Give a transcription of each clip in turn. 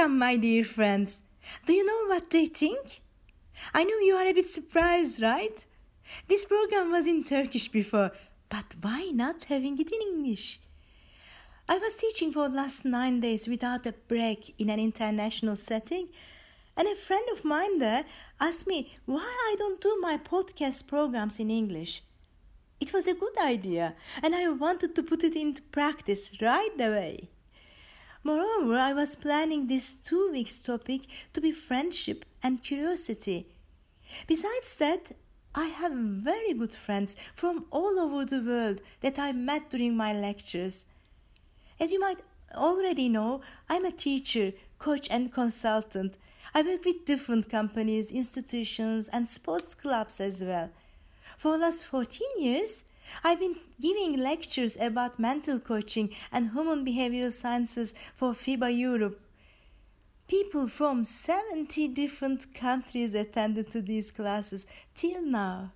Welcome, my dear friends. Do you know what they think? I know you are a bit surprised, right? This program was in Turkish before, but why not having it in English? I was teaching for the last nine days without a break in an international setting, and a friend of mine there asked me why I don't do my podcast programs in English. It was a good idea, and I wanted to put it into practice right away. Moreover, I was planning this two weeks topic to be friendship and curiosity. Besides that, I have very good friends from all over the world that I met during my lectures. As you might already know, I'm a teacher, coach, and consultant. I work with different companies, institutions, and sports clubs as well. For the last 14 years, I've been giving lectures about mental coaching and human behavioral sciences for FIBA Europe. People from 70 different countries attended to these classes till now.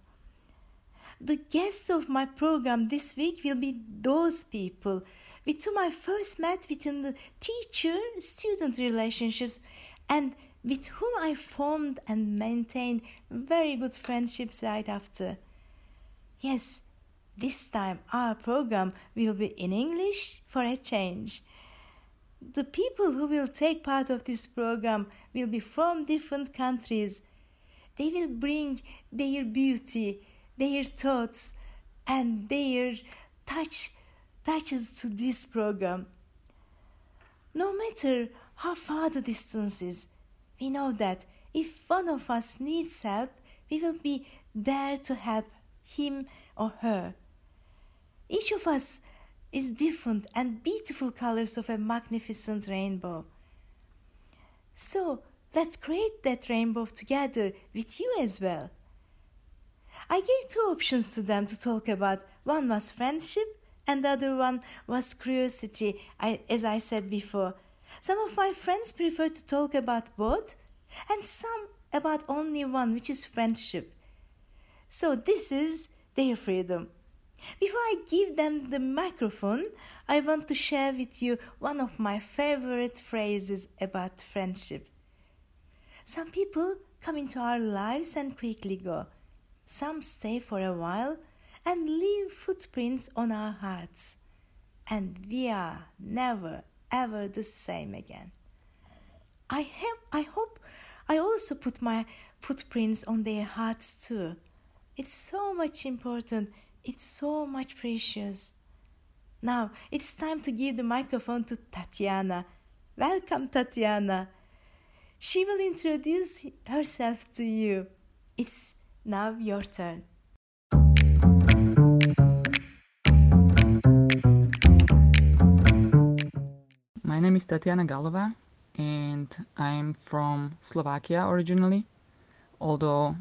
The guests of my program this week will be those people with whom I first met within the teacher student relationships and with whom I formed and maintained very good friendships right after. Yes, this time our program will be in English for a change. The people who will take part of this program will be from different countries. They will bring their beauty, their thoughts, and their touch touches to this program. No matter how far the distance is, we know that if one of us needs help, we will be there to help him or her. Each of us is different and beautiful colors of a magnificent rainbow. So let's create that rainbow together with you as well. I gave two options to them to talk about. One was friendship, and the other one was curiosity, I, as I said before. Some of my friends prefer to talk about both, and some about only one, which is friendship. So this is their freedom. Before I give them the microphone, I want to share with you one of my favorite phrases about friendship. Some people come into our lives and quickly go. Some stay for a while and leave footprints on our hearts. And we are never ever the same again. I have I hope I also put my footprints on their hearts too. It's so much important it's so much precious. Now it's time to give the microphone to Tatiana. Welcome, Tatiana. She will introduce herself to you. It's now your turn. My name is Tatiana Galova and I'm from Slovakia originally, although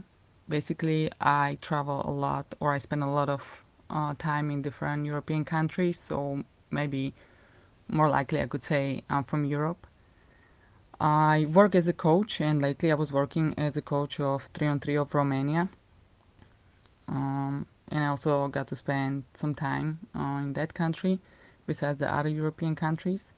basically I travel a lot or I spend a lot of uh, time in different European countries so maybe more likely I could say I'm from Europe. I work as a coach and lately I was working as a coach of 3 on 3 of Romania um, and I also got to spend some time uh, in that country besides the other European countries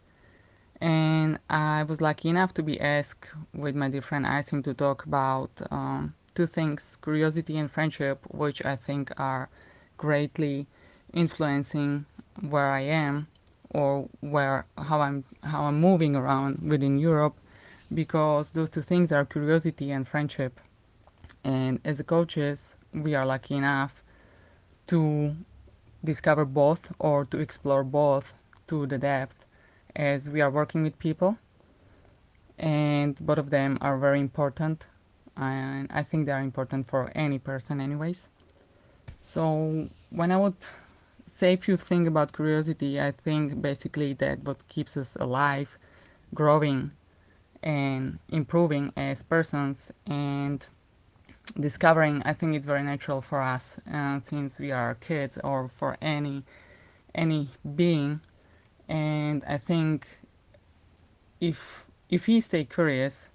and I was lucky enough to be asked with my dear friend Asim to talk about um, two things curiosity and friendship which i think are greatly influencing where i am or where how i'm how i'm moving around within europe because those two things are curiosity and friendship. And as coaches we are lucky enough to discover both or to explore both to the depth as we are working with people. And both of them are very important and I think they are important for any person anyways. So when I would say a few things about curiosity, I think basically that what keeps us alive, growing and improving as persons and discovering I think it's very natural for us uh, since we are kids or for any any being and I think if if we stay curious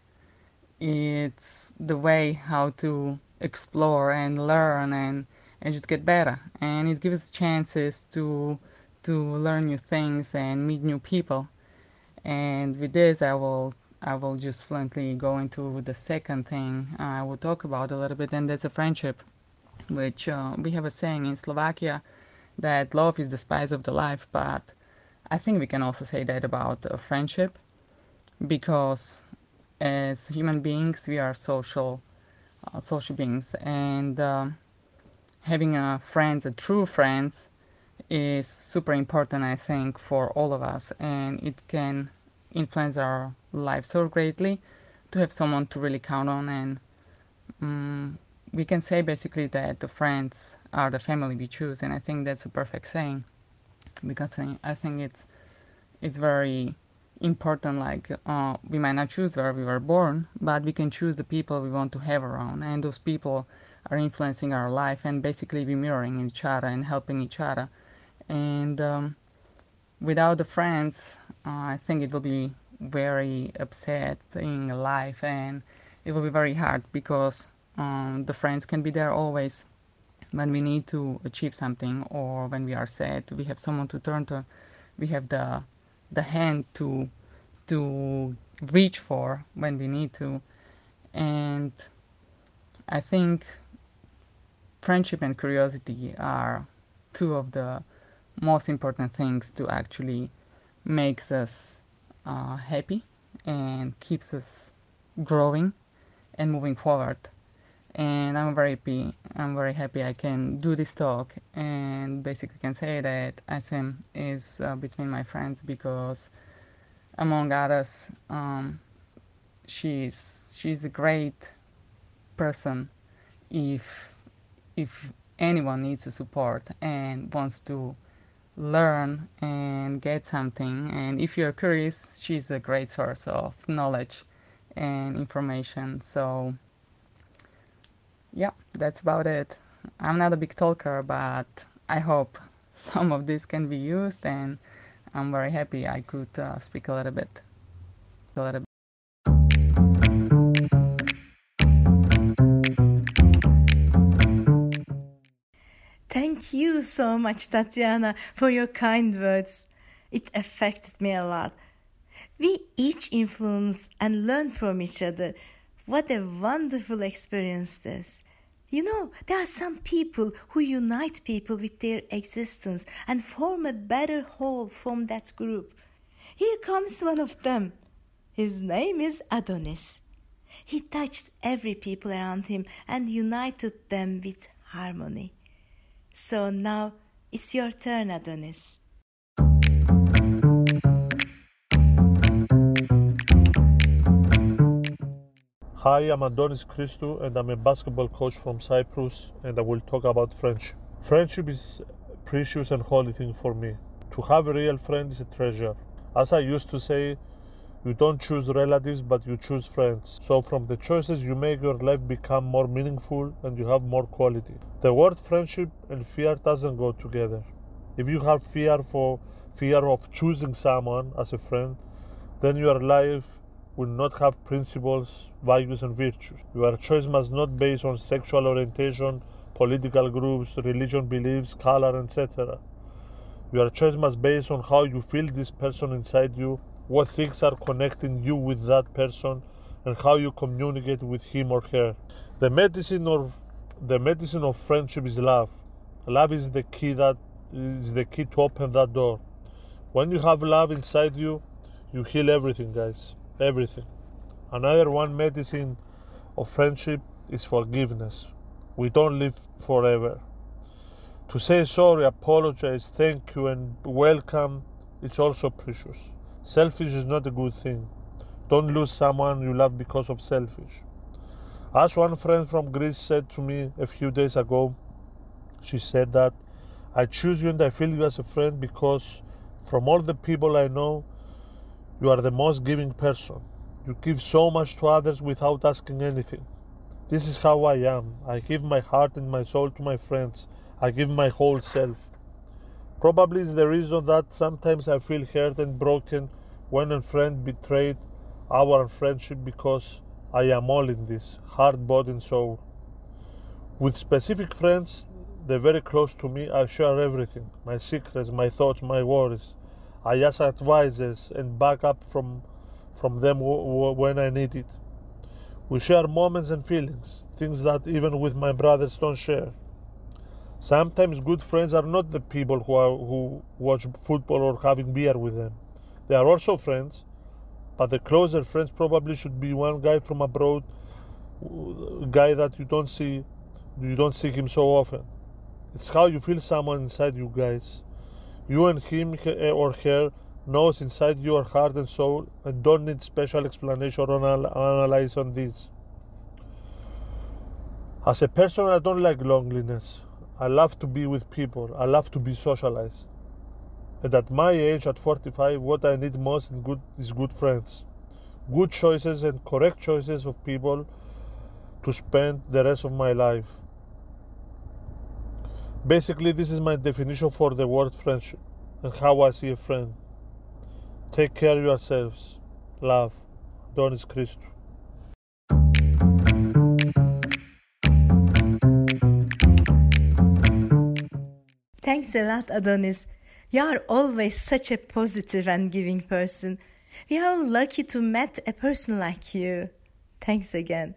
it's the way how to explore and learn and and just get better. And it gives chances to to learn new things and meet new people. And with this i will I will just fluently go into the second thing I will talk about a little bit, and that's a friendship, which uh, we have a saying in Slovakia that love is the spice of the life, but I think we can also say that about a friendship because as human beings we are social uh, social beings. And uh, having a friends a true friends is super important i think for all of us. And it can influence our life so greatly to have someone to really count on. And um, we can say basically that the friends are the family we choose. And i think that's a perfect saying because i think it's it's very important like uh, we might not choose where we were born but we can choose the people we want to have around. And those people are influencing our life and basically we mirroring each other and helping each other. And um, without the friends uh, i think it will be very upsetting life and it will be very hard because um, the friends can be there always when we need to achieve something or when we are sad we have someone to turn to we have the the hand to to reach for when we need to. And i think friendship and curiosity are two of the most important things to actually makes us uh, happy and keeps us growing and moving forward and I'm very happy. I'm very happy I can do this talk and basically can say that SM is uh, between my friends because, among others, um, she's she's a great person. If if anyone needs support and wants to learn and get something, and if you're curious, she's a great source of knowledge and information. So yeah, that's about it. I'm not a big talker, but I hope some of this can be used, and I'm very happy I could uh, speak a little bit. A little bit. Thank you so much, Tatiana, for your kind words. It affected me a lot. We each influence and learn from each other. What a wonderful experience this. You know, there are some people who unite people with their existence and form a better whole from that group. Here comes one of them. His name is Adonis. He touched every people around him and united them with harmony. So now it's your turn, Adonis. Hi, I'm Adonis Christou and I'm a basketball coach from Cyprus and I will talk about friendship. Friendship is precious and holy thing for me. To have a real friend is a treasure. As I used to say, you don't choose relatives but you choose friends. So from the choices you make your life become more meaningful and you have more quality. The word friendship and fear doesn't go together. If you have fear for fear of choosing someone as a friend, then your life will not have principles, values, and virtues. Your choice must not be based on sexual orientation, political groups, religion beliefs, color, etc. Your choice must be based on how you feel this person inside you, what things are connecting you with that person, and how you communicate with him or her. The medicine of the medicine of friendship is love. Love is the key that is the key to open that door. When you have love inside you, you heal everything, guys everything. Another one medicine of friendship is forgiveness. We don't live forever. To say sorry, apologize, thank you, and welcome, it's also precious. Selfish is not a good thing. Don't lose someone you love because of selfish. As one friend from Greece said to me a few days ago, she said that I choose you and I feel you as a friend because from all the people I know, you are the most giving person. You give so much to others without asking anything. This is how I am. I give my heart and my soul to my friends. I give my whole self. Probably is the reason that sometimes I feel hurt and broken when a friend betrayed our friendship because I am all in this, heart, body, and soul. With specific friends, they're very close to me, I share everything my secrets, my thoughts, my worries. I ask advices and back up from from them w- w- when I need it. We share moments and feelings, things that even with my brothers don't share. Sometimes good friends are not the people who, are, who watch football or having beer with them. They are also friends, but the closer friends probably should be one guy from abroad, guy that you don't see, you don't see him so often. It's how you feel someone inside you guys. You and him eh, or her knows inside your heart and soul and don't need special explanation or analyze on this. As a person, I don't like loneliness. I love to be with people. I love to be socialized. And at my age, at 45, what I need most good, is good friends. Good choices and correct choices of people to spend the rest of my life. Basically, this is my definition for the word friendship and how I see a friend. Take care of yourselves. Love. Adonis Christou. Thanks a lot, Adonis. You are always such a positive and giving person. We are lucky to meet a person like you. Thanks again.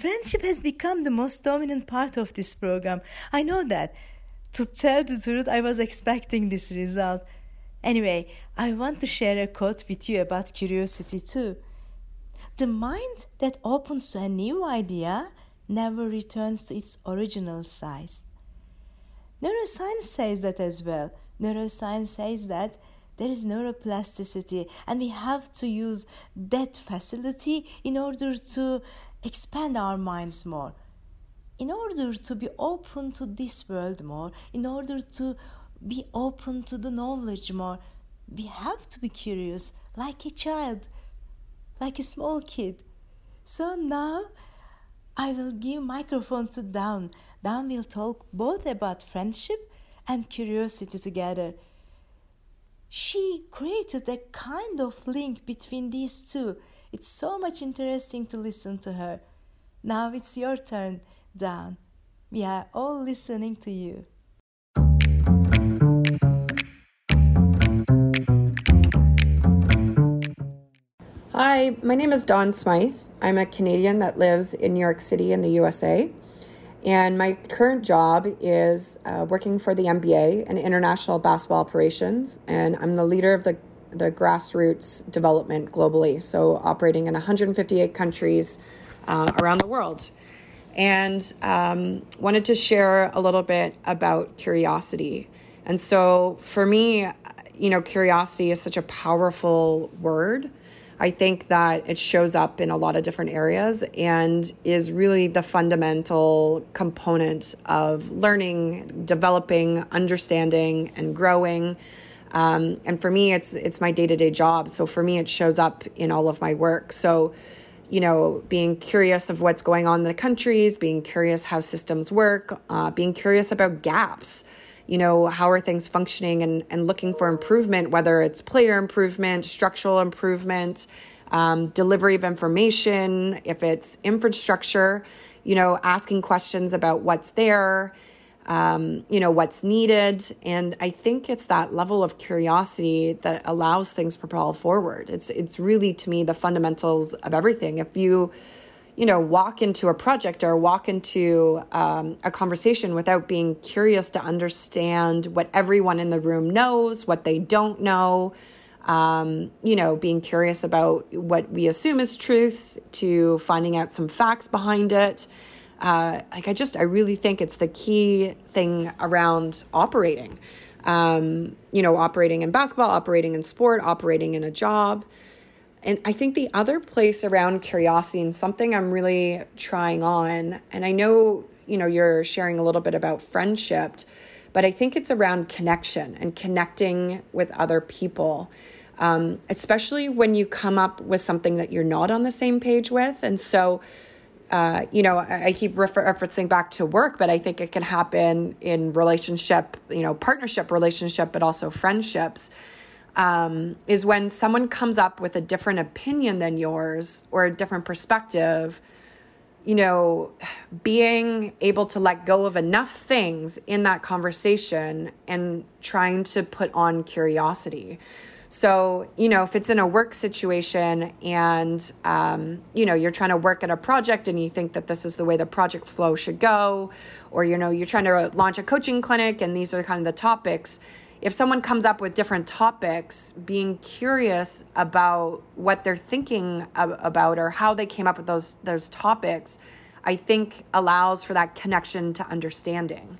Friendship has become the most dominant part of this program. I know that. To tell the truth, I was expecting this result. Anyway, I want to share a quote with you about curiosity too. The mind that opens to a new idea never returns to its original size. Neuroscience says that as well. Neuroscience says that there is neuroplasticity, and we have to use that facility in order to expand our minds more. In order to be open to this world more, in order to be open to the knowledge more, we have to be curious like a child, like a small kid. So now I will give microphone to Dawn. Dawn will talk both about friendship and curiosity together. She created a kind of link between these two. It's so much interesting to listen to her. Now it's your turn, Dawn. We are all listening to you. Hi, my name is Dawn Smythe. I'm a Canadian that lives in New York City in the USA. And my current job is uh, working for the NBA and international basketball operations. And I'm the leader of the, the grassroots development globally. So, operating in 158 countries uh, around the world. And um, wanted to share a little bit about curiosity. And so, for me, you know, curiosity is such a powerful word. I think that it shows up in a lot of different areas and is really the fundamental component of learning, developing, understanding, and growing. Um, and for me, it's it's my day to day job. So for me, it shows up in all of my work. So, you know, being curious of what's going on in the countries, being curious how systems work, uh, being curious about gaps you know, how are things functioning and, and looking for improvement, whether it's player improvement, structural improvement, um, delivery of information, if it's infrastructure, you know, asking questions about what's there, um, you know, what's needed. And I think it's that level of curiosity that allows things propel forward. It's, it's really, to me, the fundamentals of everything. If you, you know, walk into a project or walk into um, a conversation without being curious to understand what everyone in the room knows, what they don't know, um, you know, being curious about what we assume is truths to finding out some facts behind it. Uh, like, I just, I really think it's the key thing around operating. Um, you know, operating in basketball, operating in sport, operating in a job. And I think the other place around curiosity and something I'm really trying on, and I know, you know, you're sharing a little bit about friendship, but I think it's around connection and connecting with other people. Um, especially when you come up with something that you're not on the same page with. And so, uh, you know, I, I keep refer- referencing back to work, but I think it can happen in relationship, you know, partnership relationship, but also friendships um, is when someone comes up with a different opinion than yours or a different perspective you know, being able to let go of enough things in that conversation and trying to put on curiosity. So, you know, if it's in a work situation and, um, you know, you're trying to work at a project and you think that this is the way the project flow should go, or, you know, you're trying to launch a coaching clinic and these are kind of the topics. If someone comes up with different topics, being curious about what they're thinking about or how they came up with those those topics, I think allows for that connection to understanding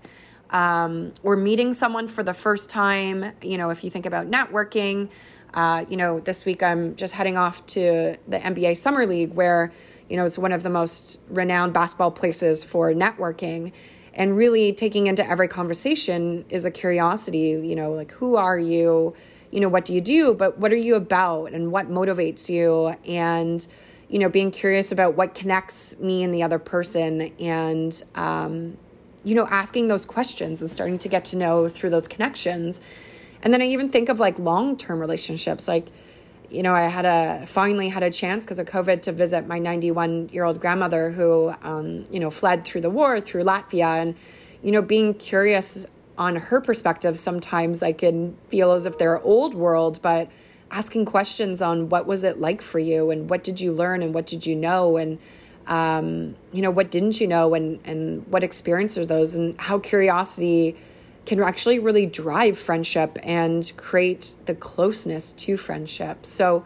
um, or meeting someone for the first time. You know, if you think about networking, uh, you know, this week I'm just heading off to the NBA Summer League, where, you know, it's one of the most renowned basketball places for networking. And really taking into every conversation is a curiosity, you know, like, who are you? You know, what do you do? But what are you about and what motivates you? And, you know, being curious about what connects me and the other person and, um, you know, asking those questions and starting to get to know through those connections. And then I even think of like long term relationships. Like, you know, I had a finally had a chance because of COVID to visit my 91 year old grandmother who, um, you know, fled through the war through Latvia. And, you know, being curious on her perspective, sometimes I can feel as if they're old world, but asking questions on what was it like for you and what did you learn and what did you know and um, you know what didn't you know and and what experience are those and how curiosity can actually really drive friendship and create the closeness to friendship. So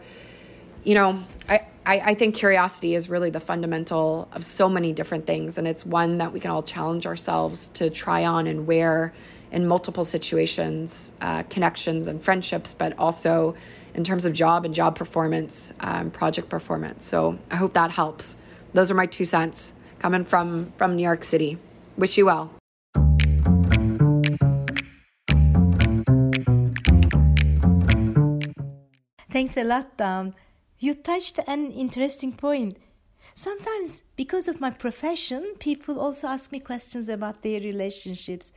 you know I, I, I think curiosity is really the fundamental of so many different things and it's one that we can all challenge ourselves to try on and wear in multiple situations uh, connections and friendships but also in terms of job and job performance um, project performance. So i hope that helps those are my two cents coming from from New York City. Wish you well. Thanks a lot, Dawn. You touched an interesting point. Sometimes, because of my profession, people also ask me questions about their relationships.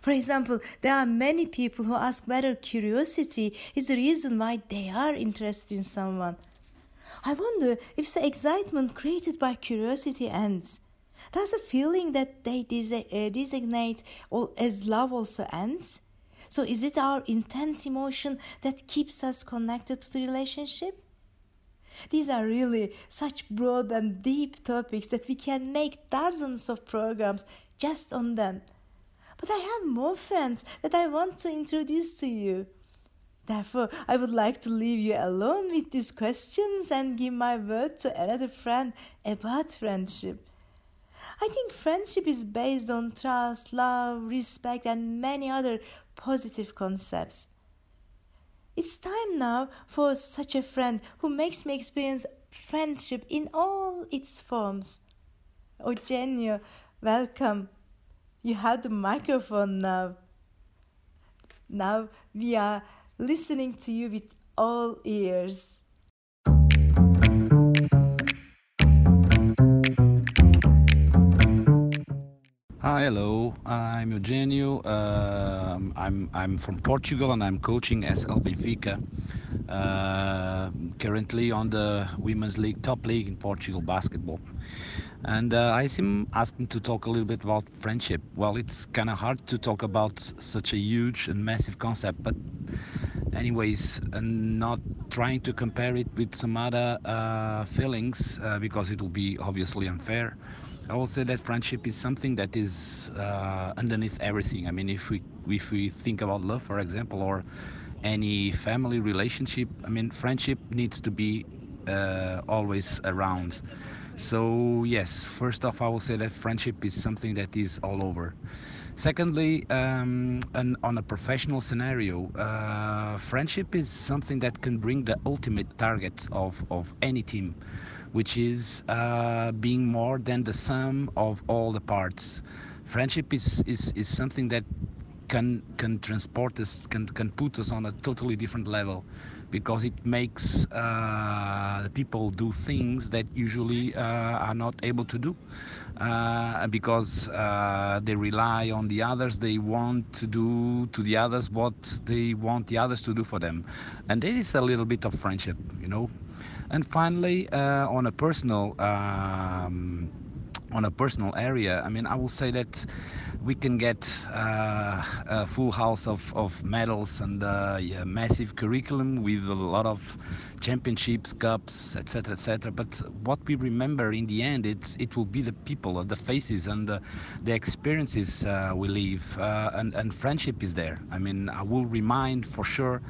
For example, there are many people who ask whether curiosity is the reason why they are interested in someone. I wonder if the excitement created by curiosity ends. Does the feeling that they uh, designate as love also ends? So, is it our intense emotion that keeps us connected to the relationship? These are really such broad and deep topics that we can make dozens of programs just on them. But I have more friends that I want to introduce to you. Therefore, I would like to leave you alone with these questions and give my word to another friend about friendship. I think friendship is based on trust, love, respect, and many other positive concepts. It's time now for such a friend who makes me experience friendship in all its forms. Eugenio, welcome. You have the microphone now. Now we are listening to you with all ears. Hi, hello. I'm Eugenio. Uh, I'm I'm from Portugal and I'm coaching SL Benfica. Uh, currently on the Women's League top league in Portugal basketball. And uh, I seem asking to talk a little bit about friendship. Well, it's kind of hard to talk about such a huge and massive concept, but anyways, and not trying to compare it with some other uh, feelings uh, because it will be obviously unfair. I will say that friendship is something that is uh, underneath everything. I mean, if we if we think about love, for example, or any family relationship, I mean, friendship needs to be uh, always around. So, yes, first off, I will say that friendship is something that is all over. Secondly, um, an, on a professional scenario, uh, friendship is something that can bring the ultimate target of, of any team, which is uh, being more than the sum of all the parts. Friendship is, is, is something that can can transport us, can can put us on a totally different level because it makes uh, people do things that usually uh, are not able to do uh, because uh, they rely on the others they want to do to the others what they want the others to do for them and it is a little bit of friendship you know and finally uh, on a personal um, on a personal area, I mean, I will say that we can get uh, a full house of, of medals and uh, yeah, massive curriculum with a lot of championships, cups, etc., etc. But what we remember in the end, it's it will be the people, the faces, and the, the experiences uh, we live, uh, and and friendship is there. I mean, I will remind for sure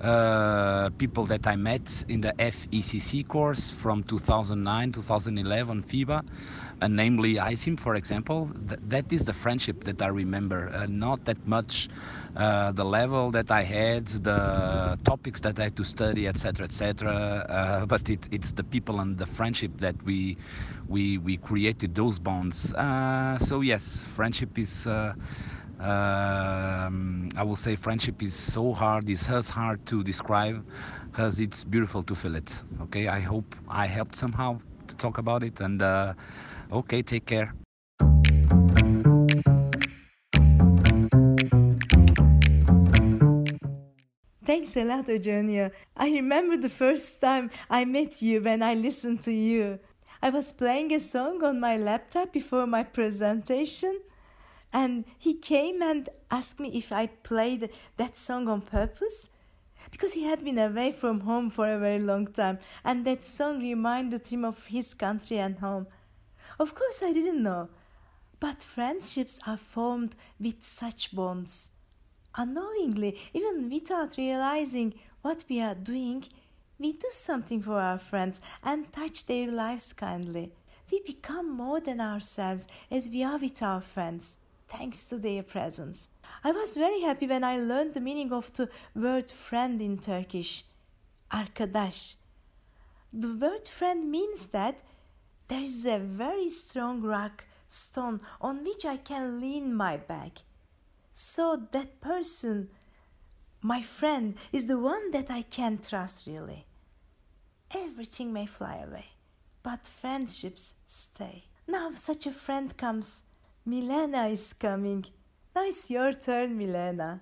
uh, people that I met in the FECC course from 2009, 2011 FIBA, and namely ISIM, for example. Th- that is the friendship that I remember, uh, not that much uh, the level that I had, the topics that I had to study, etc., etc. Uh, but it, it's the people and the friendship that we we we created those bonds. Uh, so yes, friendship is. Uh, um, I will say friendship is so hard, it's as hard to describe because it's beautiful to feel it. Okay, I hope I helped somehow to talk about it and uh, okay, take care. Thanks a lot, Eugenio. I remember the first time I met you when I listened to you. I was playing a song on my laptop before my presentation and he came and asked me if I played that song on purpose because he had been away from home for a very long time and that song reminded him of his country and home. Of course, I didn't know, but friendships are formed with such bonds. Unknowingly, even without realizing what we are doing, we do something for our friends and touch their lives kindly. We become more than ourselves as we are with our friends thanks to their presence. I was very happy when I learned the meaning of the word friend in Turkish, arkadaş. The word friend means that there is a very strong rock stone on which I can lean my back. So that person, my friend, is the one that I can trust really. Everything may fly away, but friendships stay. Now such a friend comes Milena is coming. Now it's your turn, Milena.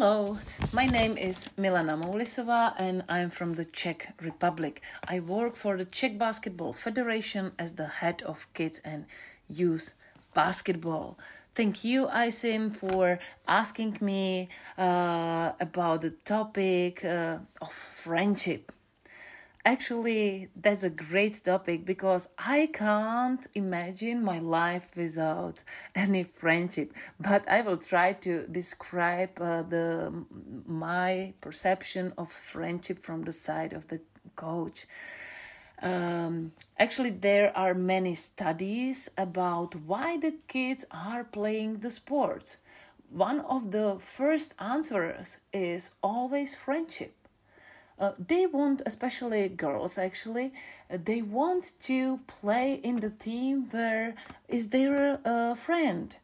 Hello, my name is Milana Moulisova and I'm from the Czech Republic. I work for the Czech Basketball Federation as the head of kids and youth basketball. Thank you, Isim, for asking me uh, about the topic uh, of friendship. Actually, that's a great topic because I can't imagine my life without any friendship. But I will try to describe uh, the my perception of friendship from the side of the coach. Um, actually, there are many studies about why the kids are playing the sports. One of the first answers is always friendship. Uh, they want, especially girls, actually, uh, they want to play in the team where is their uh, friend.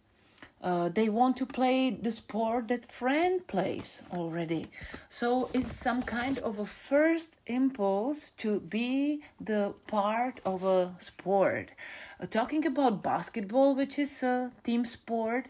Uh, they want to play the sport that friend plays already. So it's some kind of a first impulse to be the part of a sport. Uh, talking about basketball which is a team sport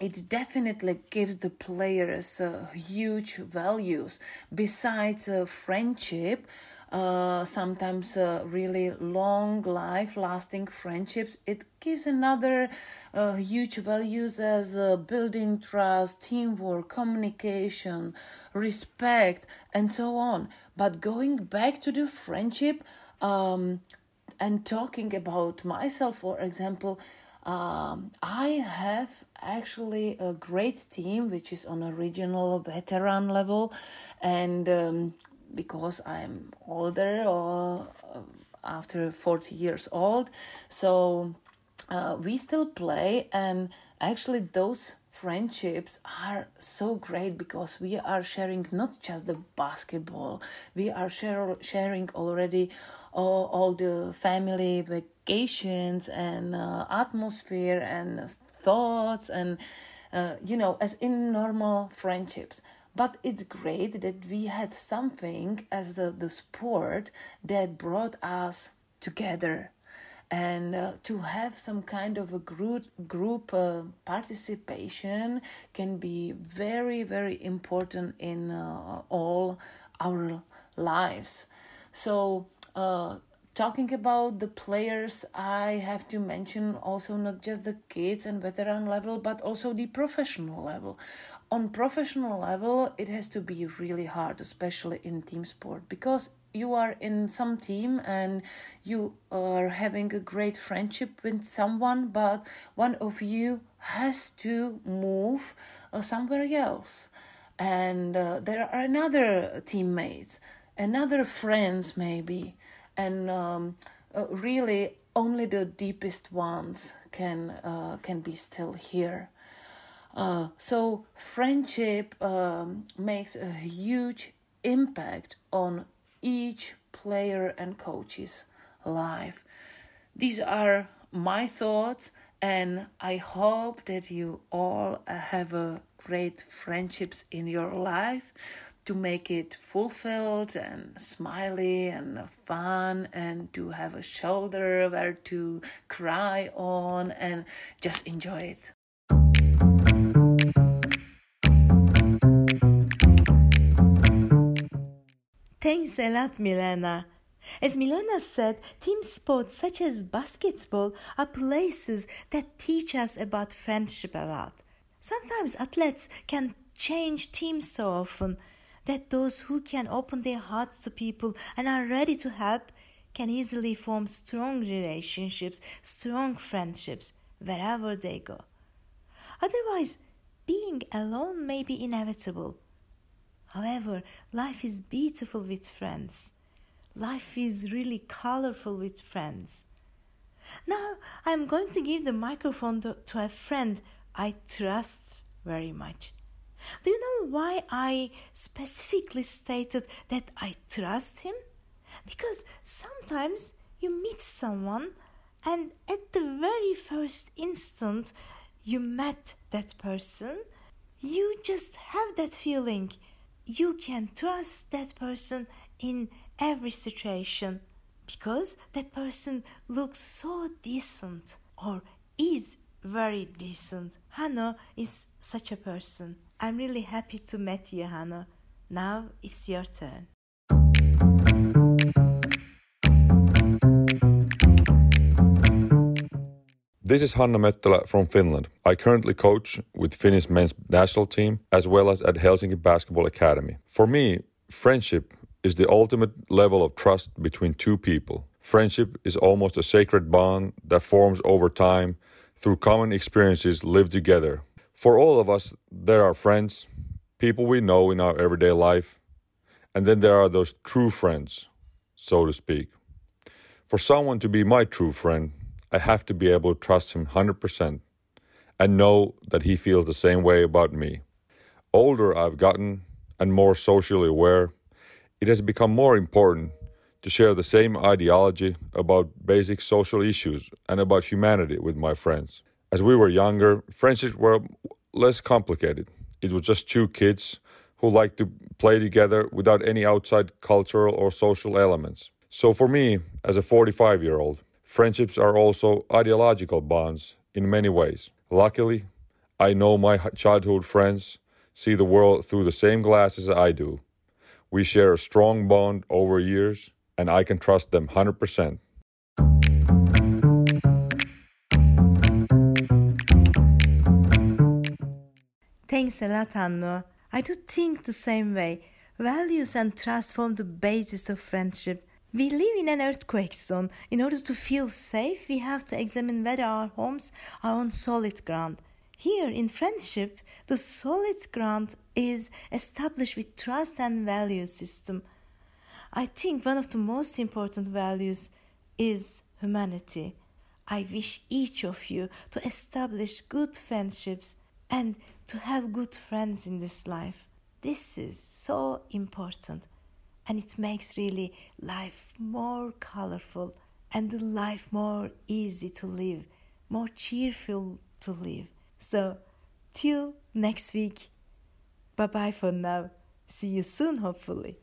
it definitely gives the players uh, huge values. Besides uh, friendship uh, sometimes uh, really long life lasting friendships it gives another uh, huge values as uh, building trust teamwork communication respect and so on. But going back to the friendship um, and talking about myself for example um, I have actually a great team which is on a regional veteran level and um, because I'm older or uh, after 40 years old. So uh, we still play, and actually, those friendships are so great because we are sharing not just the basketball, we are share, sharing already all, all the family vacations and uh, atmosphere and thoughts and uh, you know as in normal friendships. But it's great that we had something as the, the sport that brought us together and uh, to have some kind of a group group uh, participation can be very very important in uh, all our lives. So uh, talking about the players i have to mention also not just the kids and veteran level but also the professional level. On professional level it has to be really hard especially in team sport because you are in some team and you are having a great friendship with someone but one of you has to move uh, somewhere else. And uh, there are another teammates another friends maybe and um, uh, really only the deepest ones can uh, can be still here uh, so friendship um, makes a huge impact on each player and coach's life. These are my thoughts, and I hope that you all have a great friendships in your life to make it fulfilled and smiley and fun and to have a shoulder where to cry on and just enjoy it. Thanks a lot, Milena. As Milena said, team sports such as basketball are places that teach us about friendship a lot. Sometimes athletes can change teams so often that those who can open their hearts to people and are ready to help can easily form strong relationships, strong friendships wherever they go. Otherwise, being alone may be inevitable However, life is beautiful with friends. Life is really colorful with friends. Now I'm going to give the microphone to, to a friend I trust very much. Do you know why I specifically stated that I trust him? Because sometimes you meet someone and at the very first instant you met that person, you just have that feeling you can trust that person in every situation because that person looks so decent or is very decent. Hanno is such a person. I'm really happy to meet you, Hanno. Now it's your turn. This is Hanno Möttölä from Finland. I currently coach with Finnish men's national team as well as at Helsinki Basketball Academy. For me, friendship is the ultimate level of trust between two people. Friendship is almost a sacred bond that forms over time through common experiences lived together. For all of us, there are friends, people we know in our everyday life, and then there are those true friends, so to speak. For someone to be my true friend, I have to be able to trust him 100% and know that he feels the same way about me. Older I've gotten and more socially aware, it has become more important to share the same ideology about basic social issues and about humanity with my friends. As we were younger, friendships were less complicated. It was just two kids who liked to play together without any outside cultural or social elements. So for me, as a 45 year old, Friendships are also ideological bonds in many ways. Luckily, I know my childhood friends see the world through the same glasses I do. We share a strong bond over years, and I can trust them 100%. Thanks a lot, Hanno. I do think the same way. Values and trust form the basis of friendship. We live in an earthquake zone. In order to feel safe, we have to examine whether our homes are on solid ground. Here in friendship, the solid ground is established with trust and value system. I think one of the most important values is humanity. I wish each of you to establish good friendships and to have good friends in this life. This is so important and it makes really life more colorful and the life more easy to live, more cheerful to live. So, till next week. Bye bye for now. See you soon, hopefully.